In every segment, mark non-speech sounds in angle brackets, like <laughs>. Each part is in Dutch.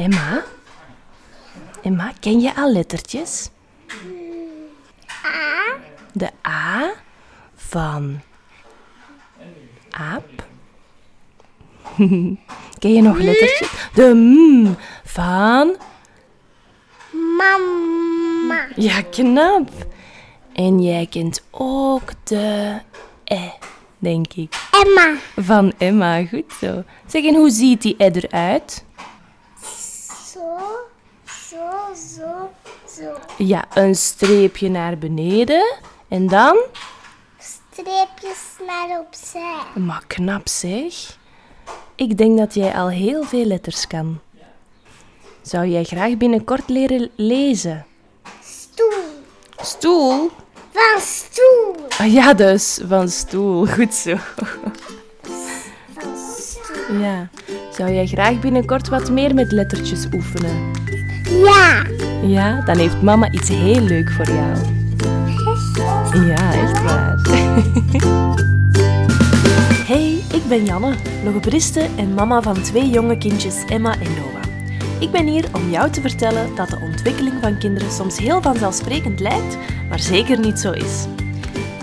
Emma? Emma, ken je al lettertjes? A. De A van aap. <laughs> ken je nog lettertjes? De M van... Mama. Ja, knap. En jij kent ook de E, denk ik. Emma. Van Emma, goed zo. Zeg, en hoe ziet die E eruit? Zo, zo, zo, zo. Ja, een streepje naar beneden. En dan? Streepjes naar opzij. Maar knap zeg. Ik denk dat jij al heel veel letters kan. Zou jij graag binnenkort leren lezen? Stoel. Stoel? Van stoel. Ah ja, dus, van stoel. <laughs> Goed zo. Van stoel. Ja. Zou jij graag binnenkort wat meer met lettertjes oefenen? Ja. Ja, dan heeft mama iets heel leuk voor jou. Ja, echt waar. <laughs> Hey, ik ben Janne, logopediste en mama van twee jonge kindjes Emma en Noah. Ik ben hier om jou te vertellen dat de ontwikkeling van kinderen soms heel vanzelfsprekend lijkt, maar zeker niet zo is.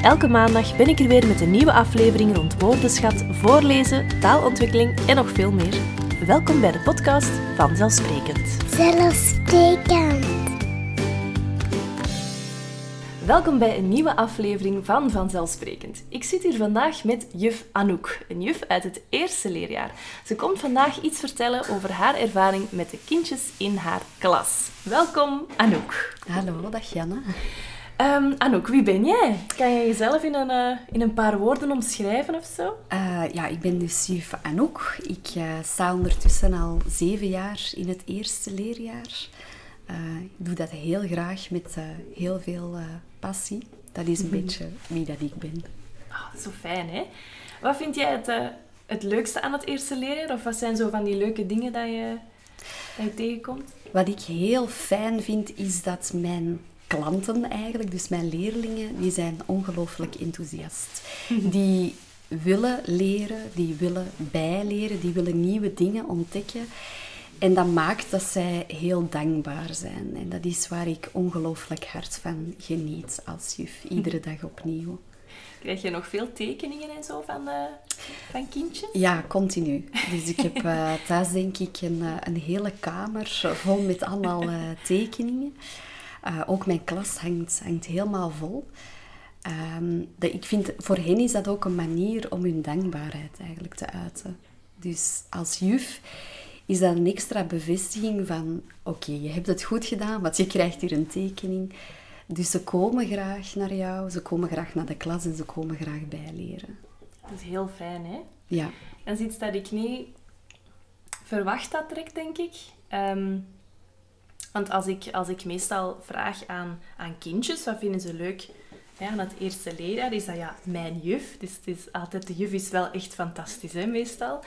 Elke maandag ben ik er weer met een nieuwe aflevering rond woordenschat, voorlezen, taalontwikkeling en nog veel meer. Welkom bij de podcast Vanzelfsprekend. Zelfsprekend. Welkom bij een nieuwe aflevering van Vanzelfsprekend. Ik zit hier vandaag met juf Anouk, een juf uit het eerste leerjaar. Ze komt vandaag iets vertellen over haar ervaring met de kindjes in haar klas. Welkom Anouk. Hallo, dag Janne. Ehm, Anouk, wie ben jij? Kan je jezelf in een, eh, in een paar woorden omschrijven of zo? Eh, ja, ik ben dus juf Anouk. Ik eh, sta ondertussen al zeven jaar in het eerste leerjaar. Ik doe dat heel graag met heel veel passie. Dat is een beetje wie dat ik ben. Ah, zo fijn, hè? Wat vind jij het, het leukste aan het eerste leerjaar? Of wat zijn zo van die leuke dingen dat je, dat je tegenkomt? Wat ik heel fijn vind, is dat mijn klanten eigenlijk, dus mijn leerlingen, die zijn ongelooflijk enthousiast. Die willen leren, die willen bijleren, die willen nieuwe dingen ontdekken. En dat maakt dat zij heel dankbaar zijn. En dat is waar ik ongelooflijk hard van geniet als juf, iedere dag opnieuw. Krijg je nog veel tekeningen en zo van, eh, van kindjes? Ja, continu. Dus ik heb eh, thuis denk ik een, eh, een hele kamer vol met allemaal tekeningen. Eh, ook mijn klas hangt, hangt helemaal vol. Ehm, dat, ik vind, voor hen is dat ook een manier om hun dankbaarheid eigenlijk te uiten. Dus als juf is dat een extra bevestiging van... Oké, je hebt het goed gedaan, want je krijgt hier een tekening. Dus ze komen graag naar jou, ze komen graag naar de klas en ze komen graag bijleren. Dat is heel fijn, hè? Ja. Dat is iets dat ik niet verwacht had direct, denk ik. Ehm, want als ik, als ik meestal vraag aan, aan kindjes, wat vinden ze leuk ja, aan het eerste leerjaar, is dat ja, mijn juf. Dus het is altijd, de juf is wel echt fantastisch, hè, meestal.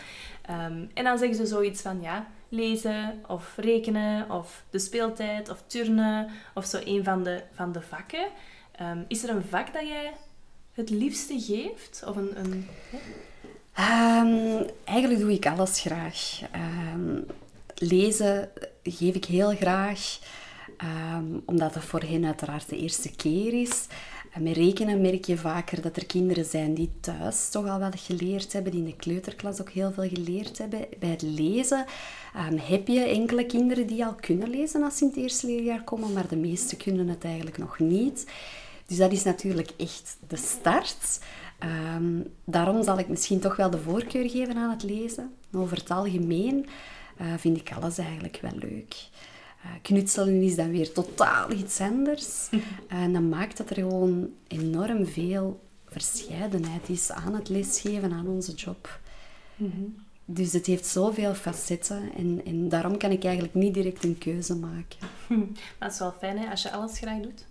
Ehm, en dan zeggen ze zoiets van, ja, lezen of rekenen of de speeltijd of turnen of zo een van de, van de vakken. Ehm, is er een vak dat jij het liefste geeft? Of een... een? Ehm, eigenlijk doe ik alles graag. Lezen geef ik heel graag, ehm, omdat het voor hen uiteraard de eerste keer is. En met rekenen merk je vaker dat er kinderen zijn die thuis toch al wat geleerd hebben, die in de kleuterklas ook heel veel geleerd hebben. Bij het lezen ehm, heb je enkele kinderen die al kunnen lezen als ze in het eerste leerjaar komen, maar de meeste kunnen het eigenlijk nog niet. Dus dat is natuurlijk echt de start. Ehm, daarom zal ik misschien toch wel de voorkeur geven aan het lezen. Over het algemeen eh, vind ik alles eigenlijk wel leuk. Eh, knutselen is dan weer totaal iets anders. <laughs> En dan maakt dat er gewoon enorm veel verscheidenheid is aan het lesgeven, aan onze job. Dus het heeft zoveel facetten en, en daarom kan ik eigenlijk niet direct een keuze maken. <laughs> Maar het is wel fijn hè, als je alles graag doet.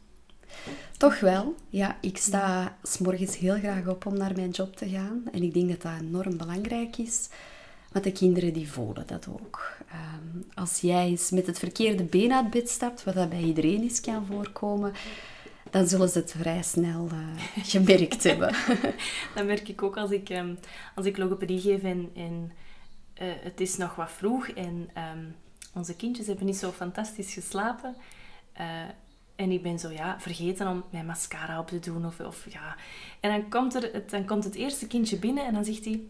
Toch wel. Ja, ik sta s morgens heel graag op om naar mijn job te gaan. En ik denk dat dat enorm belangrijk is. Want de kinderen die voelen dat ook. Ehm, als jij eens met het verkeerde been uit bed stapt, wat dat bij iedereen eens kan voorkomen, dan zullen ze het vrij snel eh, <laughs> gemerkt hebben. <laughs> Dat merk ik ook als ik, ehm, als ik logopedie geef en, en eh, het is nog wat vroeg en ehm, onze kindjes hebben niet zo fantastisch geslapen. Eh, en ik ben zo, ja, vergeten om mijn mascara op te doen. Of, of, ja. En dan komt, er het, dan komt het eerste kindje binnen en dan zegt hij...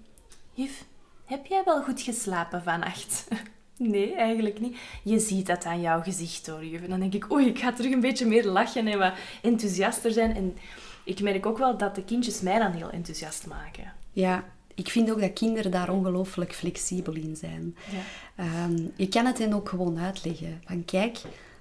Juf, heb jij wel goed geslapen vannacht? <laughs> Nee, eigenlijk niet. Je ziet dat aan jouw gezicht hoor, juf. En dan denk ik, oei, ik ga terug een beetje meer lachen en wat enthousiaster zijn. En ik merk ook wel dat de kindjes mij dan heel enthousiast maken. Ja, ik vind ook dat kinderen daar ongelooflijk flexibel in zijn. Ja. Ehm, je kan het hen ook gewoon uitleggen. Van kijk,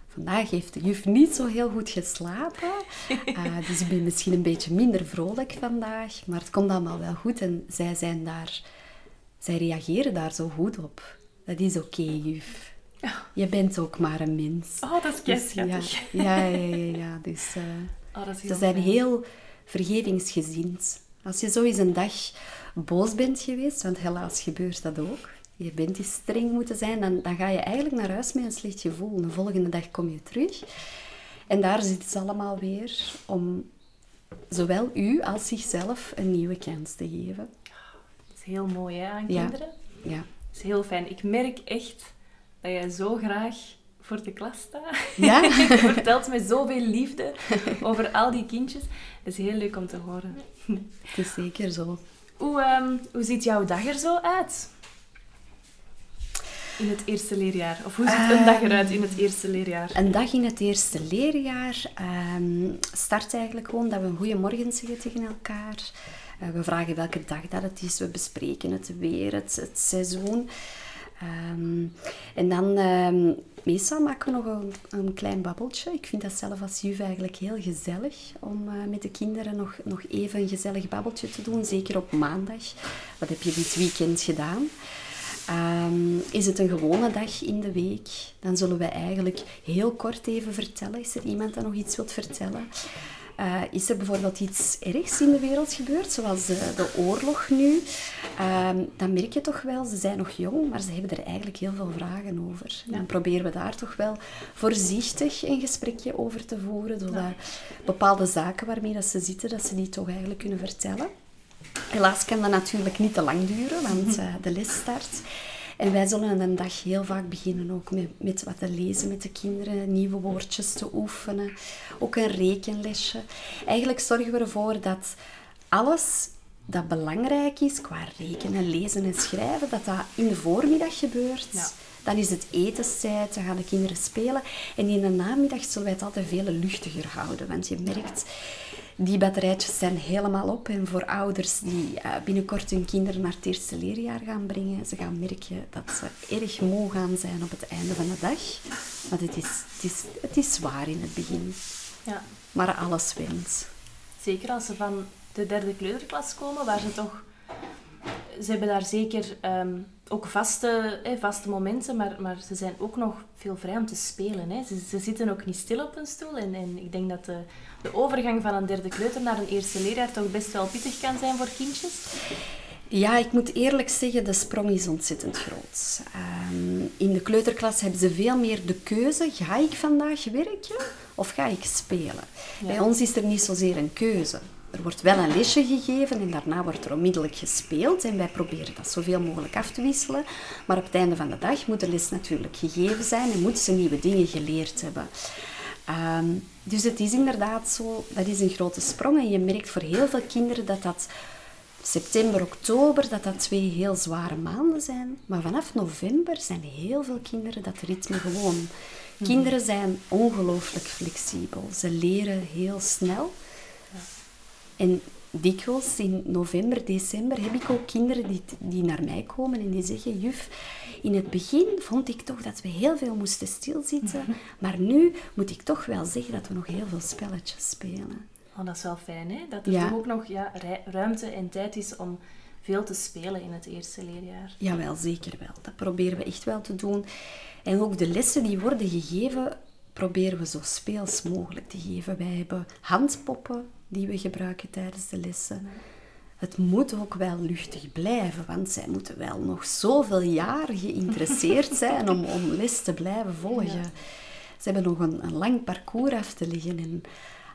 vandaag heeft de juf niet zo heel goed geslapen. <laughs> Eh, dus ik ben misschien een beetje minder vrolijk vandaag. Maar het komt allemaal wel goed. En zij zijn daar... Zij reageren daar zo goed op. Dat is oké, juf. Je bent ook maar een mens. Oh, dat is Dus <laughs> ja, ja, ja, ja, ja. Dus eh, Oh, dat is ze zijn fijn. heel vergevingsgezind. Als je zo eens een dag boos bent geweest, want helaas gebeurt dat ook. Je bent eens streng moeten zijn, dan, dan ga je eigenlijk naar huis met een slecht gevoel. De volgende dag kom je terug. En daar zitten ze allemaal weer om zowel u als zichzelf een nieuwe kans te geven. Heel mooi hè, aan kinderen. Ja, is heel fijn. Ik merk echt dat jij zo graag voor de klas staat. Ja? <laughs> Je vertelt met zoveel liefde over al die kindjes. Dat is heel leuk om te horen. het is zeker zo. Hoe, ehm, hoe ziet jouw dag er zo uit? In het eerste leerjaar. Of hoe ziet een dag eruit in het eerste leerjaar? Een dag in het eerste leerjaar ehm, start eigenlijk gewoon dat we een goede morgen zeggen tegen elkaar. Eh, we vragen welke dag dat het is. We bespreken het weer, het, het seizoen. Ehm, en dan, ehm, meestal maken we nog een, een klein babbeltje. Ik vind dat zelf als juf eigenlijk heel gezellig om eh, met de kinderen nog, nog even een gezellig babbeltje te doen. Zeker op maandag. Wat heb je dit weekend gedaan? Ehm, is het een gewone dag in de week? Dan zullen we eigenlijk heel kort even vertellen. Is er iemand dat nog iets wilt vertellen? Eh, is er bijvoorbeeld iets ergs in de wereld gebeurd, zoals eh, de oorlog nu? Ehm, dan merk je toch wel, ze zijn nog jong, maar ze hebben er eigenlijk heel veel vragen over. Dan proberen we daar toch wel voorzichtig een gesprekje over te voeren, zodat bepaalde zaken waarmee dat ze zitten, dat ze die toch eigenlijk kunnen vertellen. Helaas kan dat natuurlijk niet te lang duren, want eh, de les start. En wij zullen een dag heel vaak beginnen ook met, met wat te lezen met de kinderen, nieuwe woordjes te oefenen, ook een rekenlesje. Eigenlijk zorgen we ervoor dat alles dat belangrijk is qua rekenen, lezen en schrijven, dat dat in de voormiddag gebeurt. Ja. Dan is het etenstijd, dan gaan de kinderen spelen. En in de namiddag zullen wij het altijd veel luchtiger houden. Want je merkt, die batterijtjes zijn helemaal op. En voor ouders die eh, binnenkort hun kinderen naar het eerste leerjaar gaan brengen, ze gaan merken dat ze erg moe gaan zijn op het einde van de dag. Want het is, het is, het is zwaar in het begin. Ja. Maar alles wint. Zeker als ze van de derde kleuterklas komen, waar ze toch... Ze hebben daar zeker ehm, ook vaste, eh, vaste momenten, maar, maar ze zijn ook nog veel vrij om te spelen. Hè. Ze, ze zitten ook niet stil op een stoel. En, en ik denk dat de, de overgang van een derde kleuter naar een eerste leerjaar toch best wel pittig kan zijn voor kindjes. Ja, ik moet eerlijk zeggen, de sprong is ontzettend groot. Ehm, in de kleuterklas hebben ze veel meer de keuze. Ga ik vandaag werken of ga ik spelen? Bij ons is er niet zozeer een keuze. Er wordt wel een lesje gegeven en daarna wordt er onmiddellijk gespeeld. En wij proberen dat zoveel mogelijk af te wisselen. Maar op het einde van de dag moet de les natuurlijk gegeven zijn en moeten ze nieuwe dingen geleerd hebben. Ehm, dus het is inderdaad zo, dat is een grote sprong. En je merkt voor heel veel kinderen dat dat september, oktober, dat dat twee heel zware maanden zijn. Maar vanaf november zijn heel veel kinderen dat ritme gewoon. Kinderen zijn ongelooflijk flexibel. Ze leren heel snel. En dikwijls in november, december heb ik ook kinderen die, die naar mij komen en die zeggen... Juf, in het begin vond ik toch dat we heel veel moesten stilzitten. Maar nu moet ik toch wel zeggen dat we nog heel veel spelletjes spelen. Oh, dat is wel fijn, hè? Dat er Ja. toch ook nog ja, ruimte en tijd is om veel te spelen in het eerste leerjaar. Jawel, zeker wel. Dat proberen we echt wel te doen. En ook de lessen die worden gegeven, proberen we zo speels mogelijk te geven. Wij hebben handpoppen die we gebruiken tijdens de lessen. Het moet ook wel luchtig blijven, want zij moeten wel nog zoveel jaar geïnteresseerd <laughs> zijn om, om les te blijven volgen. Ze hebben nog een, een lang parcours af te liggen. En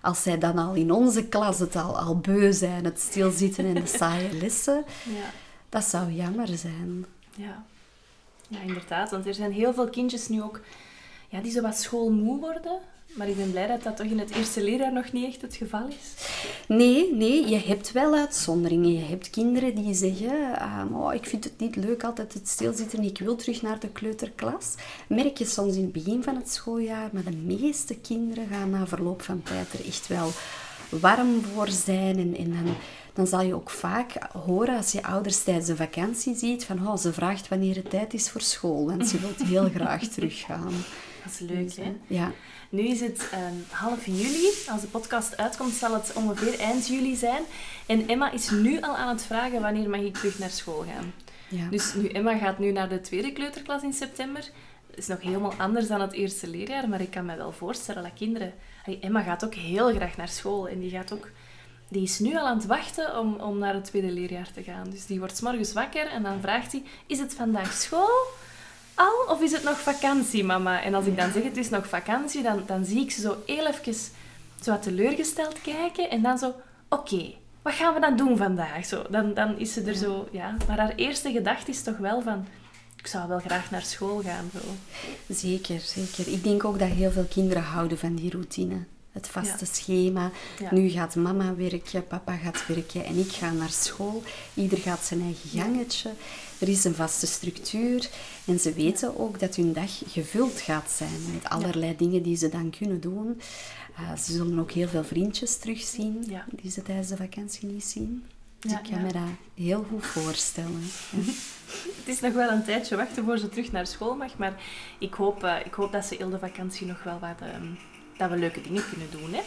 als zij dan al in onze klas het al, al beu zijn, het stilzitten en de <laughs> saaie lessen, Ja. dat zou jammer zijn. Ja. Ja, inderdaad. Want er zijn heel veel kindjes nu ook ja, die zo wat schoolmoe worden. Maar ik ben blij dat dat toch in het eerste leerjaar nog niet echt het geval is. Nee, nee, je hebt wel uitzonderingen. Je hebt kinderen die zeggen, ah, oh, ik vind het niet leuk altijd het stilzitten, ik wil terug naar de kleuterklas. Merk je soms in het begin van het schooljaar, maar de meeste kinderen gaan na verloop van tijd er echt wel warm voor zijn. En, en dan, dan zal je ook vaak horen als je ouders tijdens de vakantie ziet van oh, ze vraagt wanneer het tijd is voor school, want ze wil heel graag <laughs> teruggaan. Dat is leuk, hè? Ja. Nu is het ehm, half juli. Als de podcast uitkomt, zal het ongeveer eind juli zijn. En Emma is nu al aan het vragen wanneer mag ik terug naar school gaan. Ja. Dus nu, Emma gaat nu naar de tweede kleuterklas in september. Dat is nog helemaal anders dan het eerste leerjaar, maar ik kan me wel voorstellen dat kinderen... Hey, Emma gaat ook heel graag naar school en die gaat ook... Die is nu al aan het wachten om, om naar het tweede leerjaar te gaan. Dus die wordt 's morgens wakker en dan vraagt hij... Is het vandaag school? Al of is het nog vakantie, mama? En als ik dan zeg het is nog vakantie, dan, dan zie ik ze zo heel even zo wat teleurgesteld kijken en dan zo, oké, wat gaan we dan doen vandaag? Zo, dan, dan is ze er zo, ja. Maar haar eerste gedachte is toch wel van, ik zou wel graag naar school gaan. Zo. Zeker, zeker. Ik denk ook dat heel veel kinderen houden van die routine. Het vaste Ja. schema. Ja. Nu gaat mama werken, papa gaat werken en ik ga naar school. Ieder gaat zijn eigen gangetje. Er is een vaste structuur. En ze weten ook dat hun dag gevuld gaat zijn met allerlei dingen die ze dan kunnen doen. Eh, ze zullen ook heel veel vriendjes terugzien Ja. die ze tijdens de vakantie niet zien. Dus Ja, ik kan me dat heel goed voorstellen. <laughs> Het is nog wel een tijdje wachten voor ze terug naar school mag, maar ik hoop, eh, ik hoop dat ze heel de vakantie nog wel wat, ehm, dat we leuke dingen kunnen doen. Hè.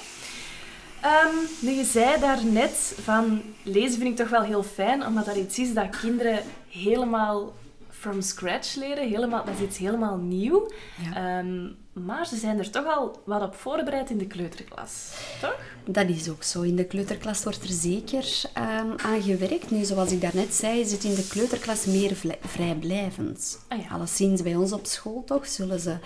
Ehm, nu, je zei daarnet van lezen vind ik toch wel heel fijn, omdat dat iets is dat kinderen helemaal from scratch leren. Helemaal, dat is iets helemaal nieuw. Ja. Ehm, maar ze zijn er toch al wat op voorbereid in de kleuterklas. Toch? Dat is ook zo. In de kleuterklas wordt er zeker ehm, aan gewerkt. Nu, zoals ik daarnet zei, is het in de kleuterklas meer vrijblijvend. Ah ja. Alleszins bij ons op school toch, zullen ze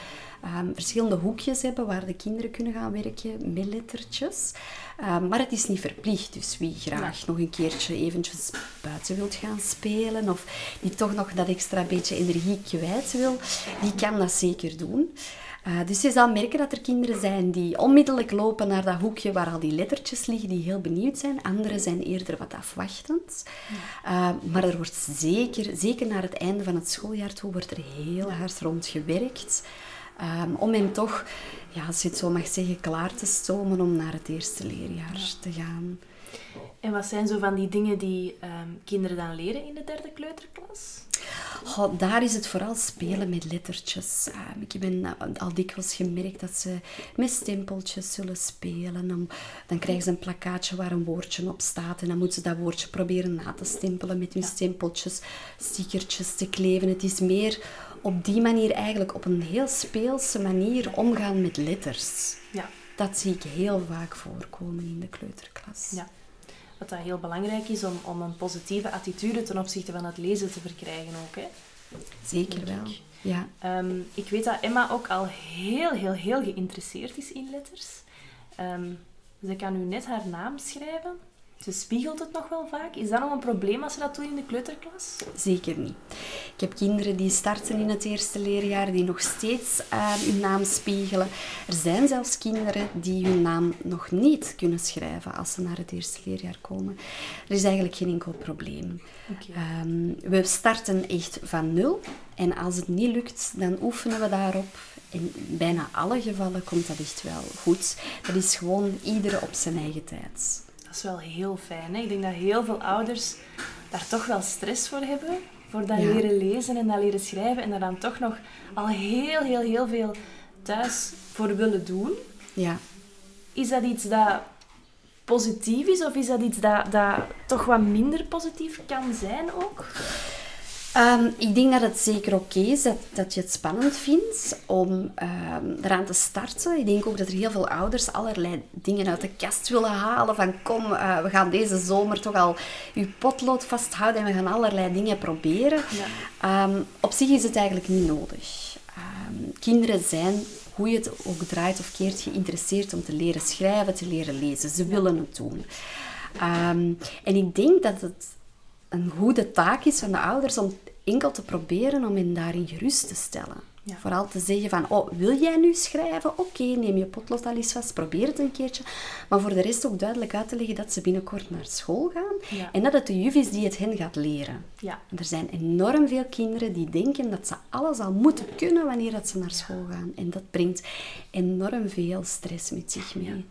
ehm, verschillende hoekjes hebben waar de kinderen kunnen gaan werken met lettertjes. Ehm, maar het is niet verplicht, dus wie graag nog een keertje eventjes buiten wilt gaan spelen of die toch nog dat extra beetje energie kwijt wil, die kan dat zeker doen. Eh, dus je zal merken dat er kinderen zijn die onmiddellijk lopen naar dat hoekje waar al die lettertjes liggen, die heel benieuwd zijn. Anderen zijn eerder wat afwachtend. Eh, maar er wordt zeker, zeker naar het einde van het schooljaar toe, wordt er heel hard rond gewerkt. Ehm, om hem toch, ja, als je het zo mag zeggen, klaar te stomen om naar het eerste leerjaar te gaan. En wat zijn zo van die dingen die ehm, kinderen dan leren in de derde kleuterklas? Goh, daar is het vooral spelen met lettertjes. Ehm, ik heb ben al dikwijls gemerkt dat ze met stempeltjes zullen spelen. Dan, dan krijgen ze een plakkaatje waar een woordje op staat. En dan moeten ze dat woordje proberen na te stempelen met hun stempeltjes, stickertjes te kleven. Het is meer op die manier eigenlijk op een heel speelse manier omgaan met letters. Ja. Dat zie ik heel vaak voorkomen in de kleuterklas. Ja. Wat dat heel belangrijk is om, om een positieve attitude ten opzichte van het lezen te verkrijgen ook. Hè. Zeker wel. ik. Ja. Ehm, ik weet dat Emma ook al heel, heel, heel geïnteresseerd is in letters. Ehm, ze kan nu net haar naam schrijven. Ze spiegelt het nog wel vaak. Is dat nog een probleem als ze dat doen in de kleuterklas? Zeker niet. Ik heb kinderen die starten in het eerste leerjaar, die nog steeds eh, hun naam spiegelen. Er zijn zelfs kinderen die hun naam nog niet kunnen schrijven als ze naar het eerste leerjaar komen. Er is eigenlijk geen enkel probleem. Ehm, we starten echt van nul. En als het niet lukt, dan oefenen we daarop. In bijna alle gevallen komt dat echt wel goed. Dat is gewoon iedere op zijn eigen tijd. Dat is wel heel fijn. Hè? Ik denk dat heel veel ouders daar toch wel stress voor hebben. Voor dat Ja. leren lezen en dat leren schrijven. En daar dan toch nog al heel, heel, heel veel thuis voor willen doen. Ja. Is dat iets dat positief is? Of is dat iets dat, dat toch wat minder positief kan zijn ook? Ehm, ik denk dat het zeker oké is dat, dat je het spannend vindt om ehm, eraan te starten. Ik denk ook dat er heel veel ouders allerlei dingen uit de kast willen halen. Van kom, eh, we gaan deze zomer toch al je potlood vasthouden en we gaan allerlei dingen proberen. Ehm, op zich is het eigenlijk niet nodig. Kinderen zijn, hoe je het ook draait of keert, geïnteresseerd om te leren schrijven, te leren lezen. Ze willen het doen. En ik denk dat het een goede taak is van de ouders om enkel te proberen om hen daarin gerust te stellen. Ja. Vooral te zeggen van, oh, wil jij nu schrijven? Oké, neem je potlood al eens vast, probeer het een keertje. Maar voor de rest ook duidelijk uit te leggen dat ze binnenkort naar school gaan. Ja. En dat het de juf is die het hen gaat leren. Ja. Er zijn enorm veel kinderen die denken dat ze alles al moeten kunnen wanneer dat ze naar school gaan. En dat brengt enorm veel stress met zich mee.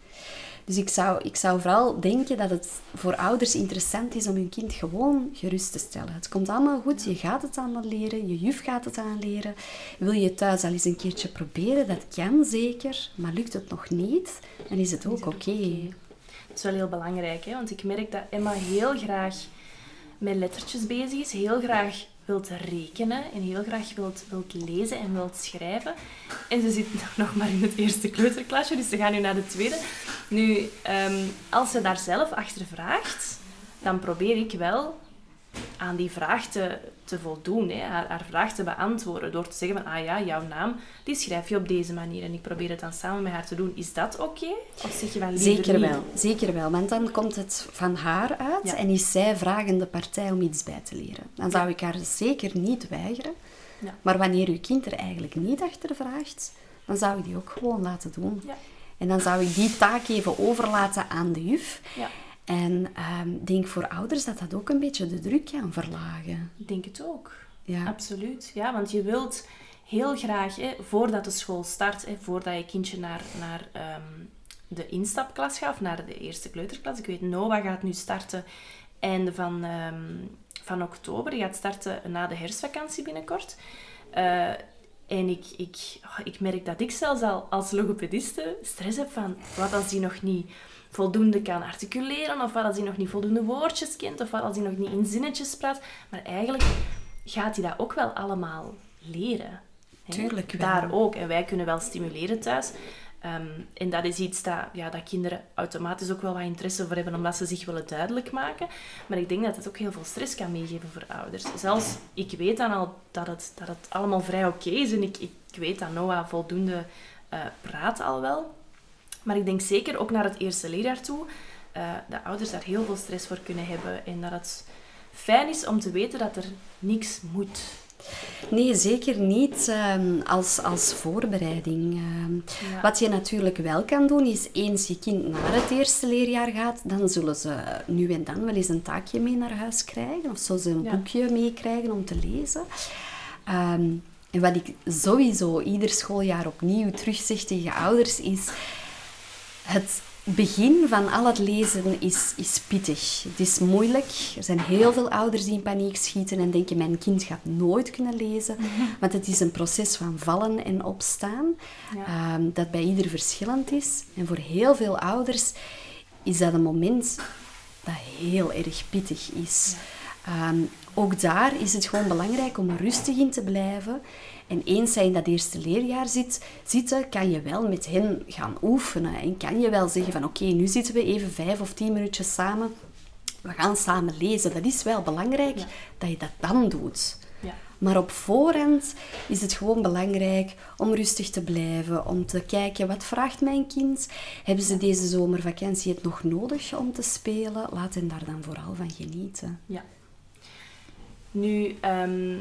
Dus ik zou, ik zou vooral denken dat het voor ouders interessant is om hun kind gewoon gerust te stellen. Het komt allemaal goed, je gaat het allemaal leren, je juf gaat het aanleren. Wil je thuis al eens een keertje proberen? Dat kan zeker, maar lukt het nog niet, dan is het ook oké. Dat is wel heel belangrijk, hè? want ik merk dat Emma heel graag met lettertjes bezig is, heel graag wilt rekenen en heel graag wilt, wilt lezen en wilt schrijven. En ze zit <laughs> nog maar in het eerste kleuterklasje, dus ze gaan nu naar de tweede. Nu, ehm, als ze daar zelf achter vraagt, dan probeer ik wel aan die vraag te, te voldoen, hè? Haar, haar vraag te beantwoorden door te zeggen van, ah ja, jouw naam, die schrijf je op deze manier. En ik probeer het dan samen met haar te doen. Is dat oké? Of zeg je van, liever Zeker niet? wel, zeker wel. Want dan komt het van haar uit Ja. en is zij vragende partij om iets bij te leren. Dan zou ik haar zeker niet weigeren. Ja. Maar wanneer uw kind er eigenlijk niet achter vraagt, dan zou ik die ook gewoon laten doen. Ja. En dan zou ik die taak even overlaten aan de juf. Ja, En ik denk voor ouders dat dat ook een beetje de druk kan verlagen. ik denk het ook. Ja. Absoluut. Ja, want je wilt heel graag, hè, voordat de school start, hè, voordat je kindje naar, naar ehm, de instapklas gaat, of naar de eerste kleuterklas. Ik weet, Noah gaat nu starten einde van, ehm, van oktober. Die gaat starten na de herfstvakantie binnenkort. Eh, en ik, ik, oh, ik merk dat ik zelfs al als logopediste stress heb van wat als die nog niet voldoende kan articuleren, of wat als hij nog niet voldoende woordjes kent, of wat als hij nog niet in zinnetjes praat. Maar eigenlijk gaat hij dat ook wel allemaal leren. hè. Tuurlijk wel. Daar ook. En wij kunnen wel stimuleren thuis. Ehm, en dat is iets dat, ja, dat kinderen automatisch ook wel wat interesse voor hebben, omdat ze zich willen duidelijk maken. Maar ik denk dat het ook heel veel stress kan meegeven voor ouders. Zelfs, ik weet dan al dat het, dat het allemaal vrij oké is. En ik, ik weet dat Noah voldoende eh, praat al wel. Maar ik denk zeker ook naar het eerste leerjaar toe, eh dat ouders daar heel veel stress voor kunnen hebben. En dat het fijn is om te weten dat er niks moet. Nee, zeker niet ehm, als, als voorbereiding. Ehm, Ja. Wat je natuurlijk wel kan doen, is eens je kind naar het eerste leerjaar gaat, dan zullen ze nu en dan wel eens een taakje mee naar huis krijgen. Of zullen ze een Ja. boekje meekrijgen om te lezen. Ehm, en wat ik sowieso ieder schooljaar opnieuw terugzeg tegen ouders, is het begin van al het lezen is, is pittig. Het is moeilijk. Er zijn heel veel ouders die in paniek schieten en denken mijn kind gaat nooit kunnen lezen. <laughs> Want het is een proces van vallen en opstaan Ja. ehm, dat bij ieder verschillend is. En voor heel veel ouders is dat een moment dat heel erg pittig is. Ehm, ook daar is het gewoon belangrijk om rustig in te blijven. En eens zij in dat eerste leerjaar zit, zitten, kan je wel met hen gaan oefenen. En kan je wel zeggen van oké, nu zitten we even vijf of tien minuutjes samen. We gaan samen lezen. Dat is wel belangrijk Ja. dat je dat dan doet. Ja. Maar op voorhand is het gewoon belangrijk om rustig te blijven, om te kijken wat vraagt mijn kind. Hebben ze deze zomervakantie het nog nodig om te spelen? Laat hen daar dan vooral van genieten. Ja. Nu, ehm,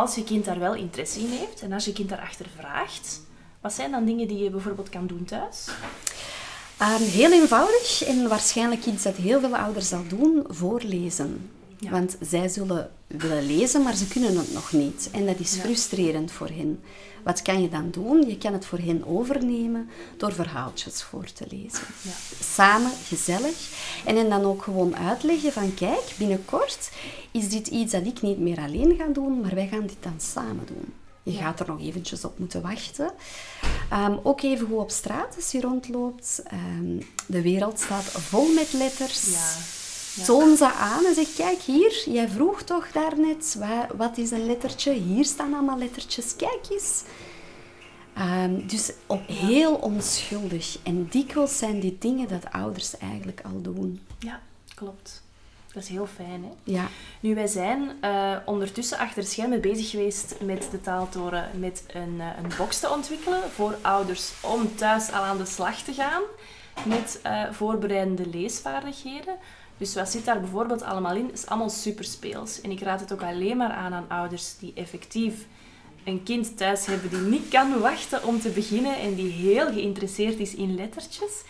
als je kind daar wel interesse in heeft en als je kind daarachter vraagt, wat zijn dan dingen die je bijvoorbeeld kan doen thuis? Ehm, heel eenvoudig en waarschijnlijk iets dat heel veel ouders al doen, voorlezen. Ja. Want zij zullen willen lezen, maar ze kunnen het nog niet. En dat is Ja. frustrerend voor hen. Wat kan je dan doen? Je kan het voor hen overnemen door verhaaltjes voor te lezen. Ja. Samen, gezellig. En hen dan ook gewoon uitleggen van kijk, binnenkort is dit iets dat ik niet meer alleen ga doen, maar wij gaan dit dan samen doen. Je Ja. gaat er nog eventjes op moeten wachten. Ehm, ook even goed op straat als je rondloopt. Ehm, de wereld staat vol met letters. Ja. Ja. Toon ze aan en zeg, kijk hier, jij vroeg toch daarnet, wa- wat is een lettertje? Hier staan allemaal lettertjes, kijk eens. Ehm, dus op heel onschuldig. En dikwijls zijn dit dingen dat ouders eigenlijk al doen. Ja, klopt. Dat is heel fijn, hè? Ja, Nu, wij zijn eh, ondertussen achter de schermen bezig geweest met de taaltoren met een, eh, een box te ontwikkelen voor ouders om thuis al aan de slag te gaan met eh, voorbereidende leesvaardigheden. Dus wat zit daar bijvoorbeeld allemaal in? is allemaal super speels. En ik raad het ook alleen maar aan aan ouders die effectief een kind thuis hebben die niet kan wachten om te beginnen en die heel geïnteresseerd is in lettertjes.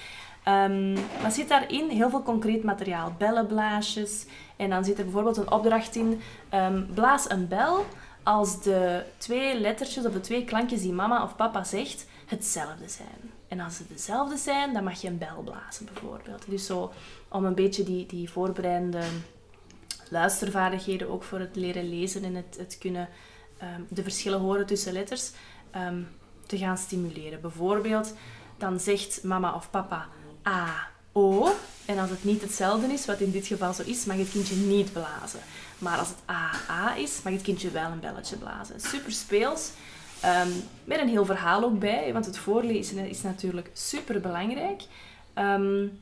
Um, wat zit daarin? Heel veel concreet materiaal. Bellenblaasjes. En dan zit er bijvoorbeeld een opdracht in. Um, blaas een bel als de twee lettertjes of de twee klankjes die mama of papa zegt hetzelfde zijn. En als ze dezelfde zijn, dan mag je een bel blazen bijvoorbeeld. Dus zo om een beetje die, die voorbereidende luistervaardigheden ook voor het leren lezen en het, het kunnen um, de verschillen horen tussen letters te gaan stimuleren. Bijvoorbeeld, dan zegt mama of papa A, O. En als het niet hetzelfde is, wat in dit geval zo is, mag het kindje niet blazen. Maar als het A, A is, mag het kindje wel een belletje blazen. Super speels. Um, met een heel verhaal ook bij, want het voorlezen is natuurlijk super belangrijk. Um,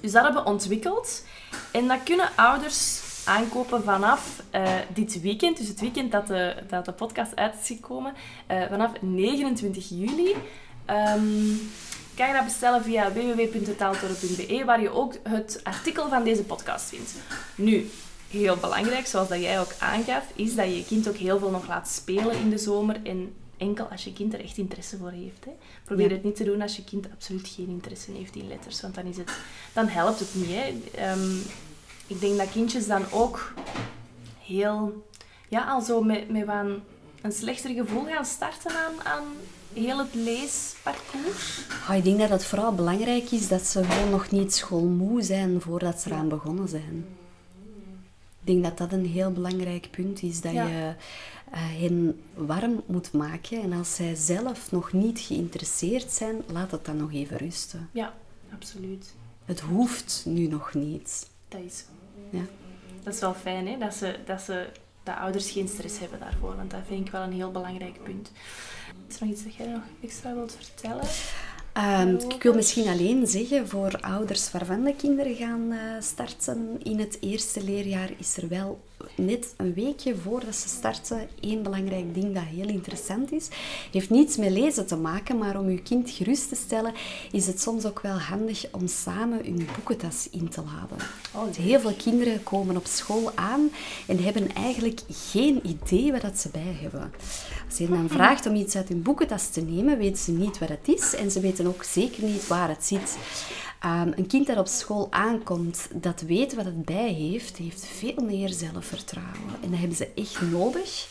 dus dat hebben we ontwikkeld. En dat kunnen ouders aankopen vanaf uh, dit weekend. Dus het weekend dat de, dat de podcast uit is gekomen. Uh, vanaf 29 juli. Um, kan je dat bestellen via www.taaltoren.be, waar je ook het artikel van deze podcast vindt. Nu, heel belangrijk, zoals dat jij ook aangaf, is dat je je kind ook heel veel nog laat spelen in de zomer. En enkel als je kind er echt interesse voor heeft. Hè. Probeer het niet te doen als je kind absoluut geen interesse heeft in letters, want dan, is het, dan helpt het niet. Hè. Um, ik denk dat kindjes dan ook heel, ja, al zo met, met een, een slechter gevoel gaan starten aan, aan heel het leesparcours? Oh, ik denk dat het vooral belangrijk is dat ze gewoon nog niet schoolmoe zijn voordat ze eraan begonnen zijn. Ik denk dat dat een heel belangrijk punt is, dat je uh, hen warm moet maken. En als zij zelf nog niet geïnteresseerd zijn, laat het dan nog even rusten. Ja, absoluut. Het hoeft nu nog niet. Dat is zo. Ja. Dat is wel fijn, hè? Dat, ze, dat, ze, dat ouders geen stress hebben daarvoor. Want dat vind ik wel een heel belangrijk punt. Is er nog iets dat jij nog extra wilt vertellen? Um, ik wil misschien alleen zeggen, voor ouders waarvan de kinderen gaan uh, starten in het eerste leerjaar, is er wel net een weekje voordat ze starten één belangrijk ding dat heel interessant is. Heeft niets met lezen te maken, maar om uw kind gerust te stellen, is het soms ook wel handig om samen hun boekentas in te laden. Oh, heel veel kinderen komen op school aan en hebben eigenlijk geen idee wat dat ze bij hebben. Als je dan <laughs> vraagt om iets uit hun boekentas te nemen, weten ze niet wat het is en ze weten ook zeker niet waar het zit. Um, een kind dat op school aankomt, dat weet wat het bij heeft, heeft veel meer zelfvertrouwen. En dat hebben ze echt nodig,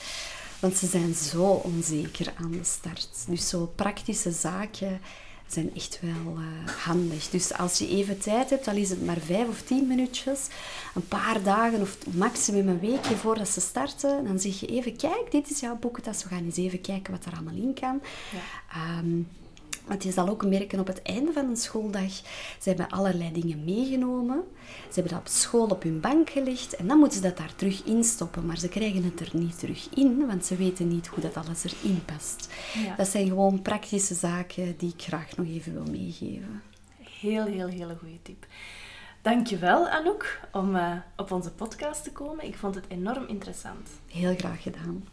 want ze zijn zo onzeker aan de start. Dus zo praktische zaken zijn echt wel uh, handig. Dus als je even tijd hebt, al is het maar vijf of tien minuutjes, een paar dagen of maximum een weekje voordat ze starten, dan zeg je even, kijk, dit is jouw boekentas, we gaan eens even kijken wat er allemaal in kan. Ja. Um, want je zal ook merken op het einde van een schooldag, ze hebben allerlei dingen meegenomen. Ze hebben dat op school op hun bank gelegd en dan moeten ze dat daar terug instoppen. Maar ze krijgen het er niet terug in, want ze weten niet hoe dat alles erin past. Dat zijn gewoon praktische zaken die ik graag nog even wil meegeven. Heel, heel, hele goede tip. Dankjewel Anouk om uh, op onze podcast te komen. Ik vond het enorm interessant. Heel graag gedaan.